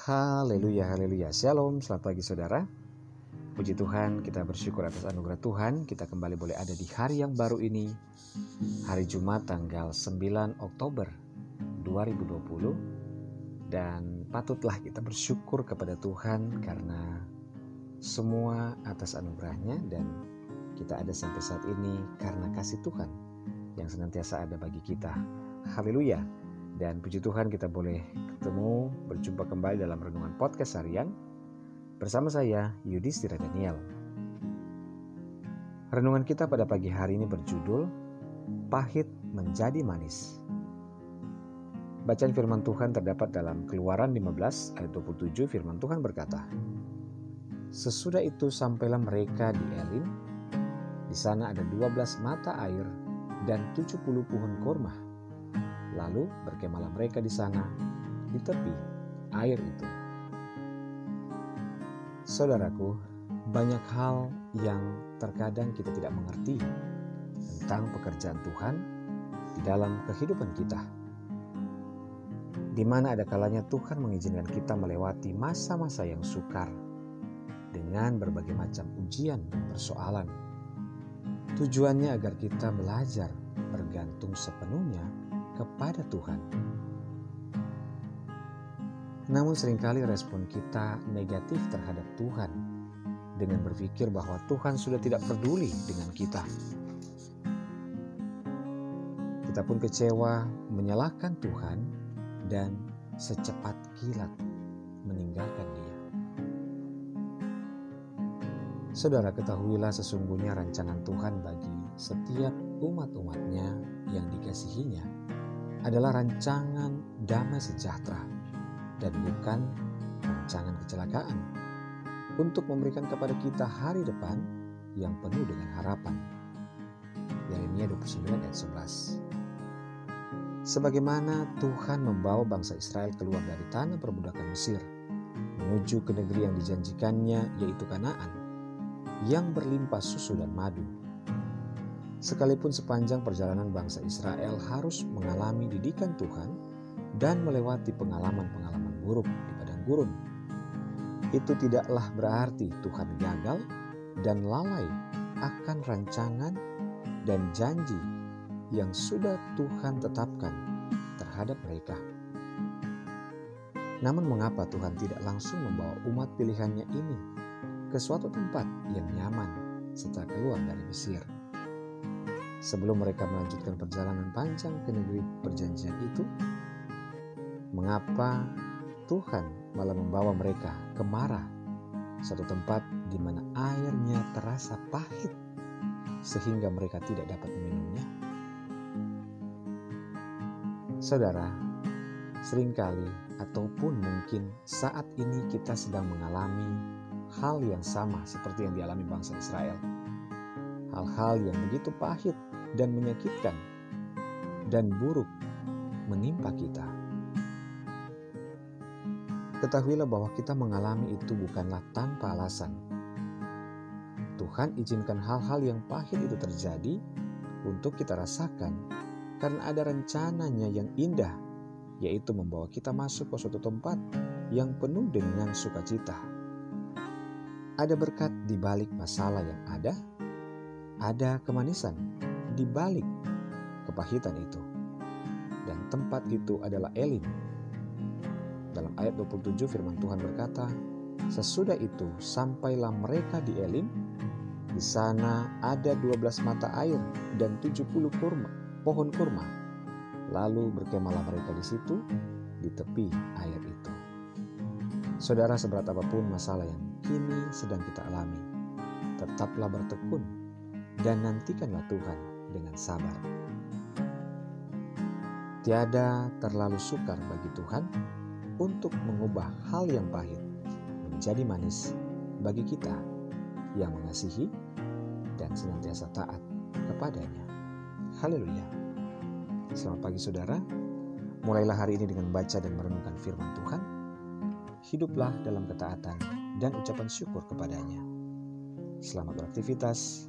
Haleluya, haleluya. Shalom, selamat pagi saudara. Puji Tuhan, kita bersyukur atas anugerah Tuhan. Kita kembali boleh ada di hari yang baru ini. Hari Jumat tanggal 9 Oktober 2020. Dan patutlah kita bersyukur kepada Tuhan karena semua atas anugerahnya dan kita ada sampai saat ini karena kasih Tuhan yang senantiasa ada bagi kita. Haleluya. Dan puji Tuhan kita boleh ketemu berjumpa kembali dalam renungan podcast harian bersama saya Yudhistira Daniel. Renungan kita pada pagi hari ini berjudul Pahit menjadi manis. Bacaan firman Tuhan terdapat dalam Keluaran 15 ayat 27 firman Tuhan berkata, Sesudah itu sampailah mereka di Elim. Di sana ada 12 mata air dan 70 pohon korma Lalu berkemalah mereka di sana, di tepi air itu. Saudaraku, banyak hal yang terkadang kita tidak mengerti tentang pekerjaan Tuhan di dalam kehidupan kita. Di mana ada kalanya Tuhan mengizinkan kita melewati masa-masa yang sukar dengan berbagai macam ujian dan persoalan. Tujuannya agar kita belajar bergantung sepenuhnya kepada Tuhan. Namun sering kali respon kita negatif terhadap Tuhan dengan berpikir bahwa Tuhan sudah tidak peduli dengan kita. Kita pun kecewa menyalahkan Tuhan dan secepat kilat meninggalkan dia. Saudara ketahuilah sesungguhnya rancangan Tuhan bagi setiap umat-umatnya yang dikasihinya adalah rancangan damai sejahtera dan bukan rancangan kecelakaan untuk memberikan kepada kita hari depan yang penuh dengan harapan. Yeremia 29 ayat 11 Sebagaimana Tuhan membawa bangsa Israel keluar dari tanah perbudakan Mesir menuju ke negeri yang dijanjikannya yaitu Kanaan yang berlimpah susu dan madu Sekalipun sepanjang perjalanan bangsa Israel harus mengalami didikan Tuhan dan melewati pengalaman-pengalaman buruk di padang gurun, itu tidaklah berarti Tuhan gagal dan lalai akan rancangan dan janji yang sudah Tuhan tetapkan terhadap mereka. Namun mengapa Tuhan tidak langsung membawa umat pilihannya ini ke suatu tempat yang nyaman setelah keluar dari Mesir? Sebelum mereka melanjutkan perjalanan panjang ke negeri perjanjian itu? Mengapa Tuhan malah membawa mereka ke Marah, satu tempat di mana airnya terasa pahit sehingga mereka tidak dapat meminumnya? Saudara, sering kali ataupun mungkin saat ini kita sedang mengalami hal yang sama seperti yang dialami bangsa Israel. Hal-hal yang begitu pahit dan menyakitkan dan buruk menimpa kita. Ketahuilah bahwa kita mengalami itu bukanlah tanpa alasan. Tuhan izinkan hal-hal yang pahit itu terjadi untuk kita rasakan karena ada rencananya yang indah, yaitu membawa kita masuk ke suatu tempat yang penuh dengan sukacita. Ada berkat di balik masalah yang ada, ada kemanisan di balik kepahitan itu. Dan tempat itu adalah Elim. Dalam ayat 27 firman Tuhan berkata, Sesudah itu sampailah mereka di Elim, di sana ada 12 mata air dan 70 kurma, pohon kurma. Lalu berkemalah mereka di situ, di tepi air itu. Saudara seberat apa pun masalah yang kini sedang kita alami, tetaplah bertekun dan nantikanlah Tuhan dengan sabar. Tiada terlalu sukar bagi Tuhan untuk mengubah hal yang pahit menjadi manis bagi kita yang mengasihi dan senantiasa taat kepadanya. Haleluya. Selamat pagi saudara. Mulailah hari ini dengan baca dan merenungkan firman Tuhan. Hiduplah dalam ketaatan dan ucapan syukur kepadanya. Selamat beraktivitas.